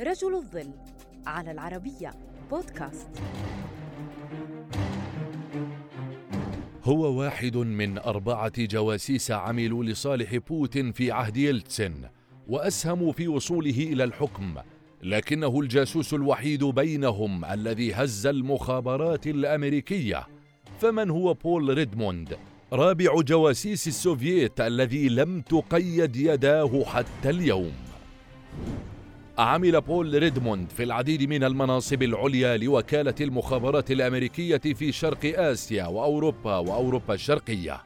رجل الظل على العربية بودكاست. هو واحد من أربعة جواسيس عملوا لصالح بوتين في عهد يلتسن وأسهموا في وصوله إلى الحكم لكنه الجاسوس الوحيد بينهم الذي هز المخابرات الأمريكية. فمن هو بول ريدموند؟ رابع جواسيس السوفييت الذي لم تقيد يداه حتى اليوم. عمل بول ريدموند في العديد من المناصب العليا لوكالة المخابرات الأمريكية في شرق آسيا وأوروبا وأوروبا الشرقية.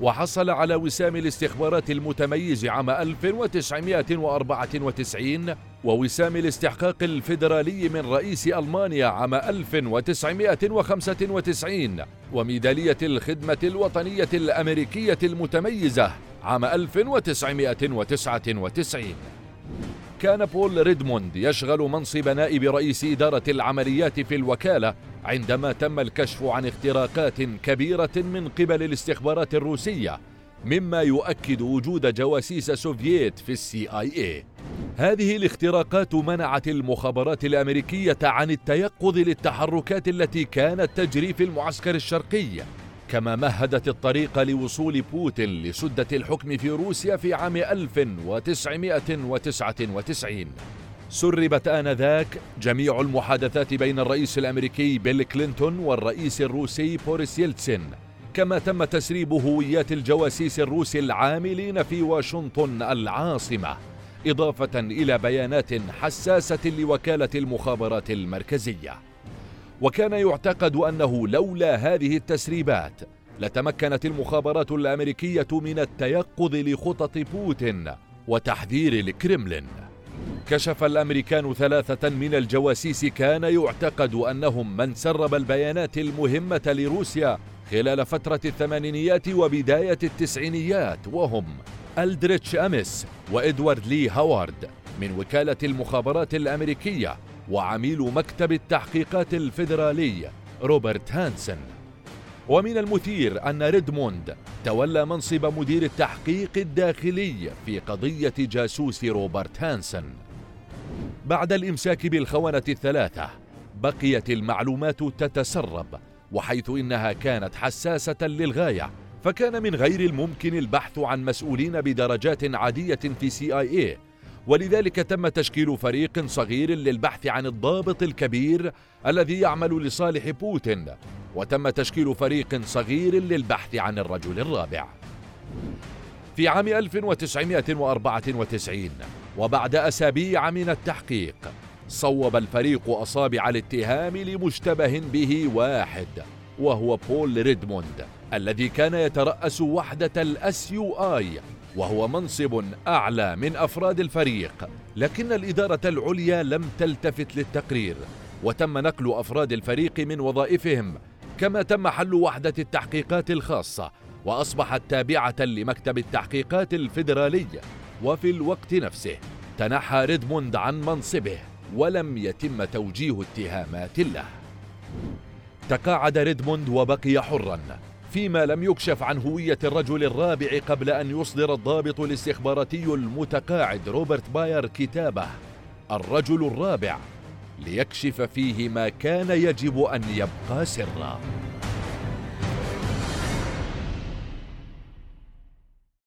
وحصل على وسام الاستخبارات المتميز عام 1994 ووسام الاستحقاق الفيدرالي من رئيس ألمانيا عام 1995 وميدالية الخدمة الوطنية الأمريكية المتميزة عام 1999 كان بول ريدموند يشغل منصب نائب رئيس إدارة العمليات في الوكالة عندما تم الكشف عن اختراقات كبيرة من قبل الاستخبارات الروسية مما يؤكد وجود جواسيس سوفييت في ال CIA هذه الاختراقات منعت المخابرات الأمريكية عن التيقظ للتحركات التي كانت تجري في المعسكر الشرقي. كما مهدت الطريق لوصول بوتين لسدة الحكم في روسيا في عام 1999 سربت آنذاك جميع المحادثات بين الرئيس الأمريكي بيل كلينتون والرئيس الروسي بوريس يلتسين كما تم تسريب هويات الجواسيس الروس العاملين في واشنطن العاصمة إضافة إلى بيانات حساسة لوكالة المخابرات المركزية. وكان يعتقد أنه لولا هذه التسريبات لتمكنت المخابرات الأمريكية من التيقظ لخطط بوتين وتحذير الكرملين. كشف الأمريكان ثلاثة من الجواسيس كان يعتقد أنهم من سرب البيانات المهمة لروسيا خلال فترة الثمانينيات وبداية التسعينيات وهم ألدريتش أميس وإدوارد لي هاوارد من وكالة المخابرات الأمريكية وعميل مكتب التحقيقات الفيدرالي روبرت هانسن. ومن المثير أن ريدموند تولى منصب مدير التحقيق الداخلي في قضية جاسوس روبرت هانسن. بعد الإمساك بالخونة الثلاثة بقيت المعلومات تتسرب وحيث إنها كانت حساسة للغاية فكان من غير الممكن البحث عن مسؤولين بدرجات عادية في CIA ولذلك تم تشكيل فريق صغير للبحث عن الضابط الكبير الذي يعمل لصالح بوتين وتم تشكيل فريق صغير للبحث عن الرجل الرابع. في عام 1994 وبعد أسابيع من التحقيق صوب الفريق أصابع الاتهام لمشتبه به واحد وهو بول ريدموند الذي كان يترأس وحدة ال SIU وهو منصب أعلى من أفراد الفريق لكن الإدارة العليا لم تلتفت للتقرير وتم نقل أفراد الفريق من وظائفهم كما تم حل وحدة التحقيقات الخاصة واصبحت تابعه لمكتب التحقيقات الفيدرالي وفي الوقت نفسه تنحى ريدموند عن منصبه ولم يتم توجيه اتهامات له. تقاعد ريدموند وبقي حرا. فيما لم يكشف عن هوية الرجل الرابع قبل أن يصدر الضابط الاستخباراتي المتقاعد روبرت باير كتابه الرجل الرابع ليكشف فيه ما كان يجب أن يبقى سرًا.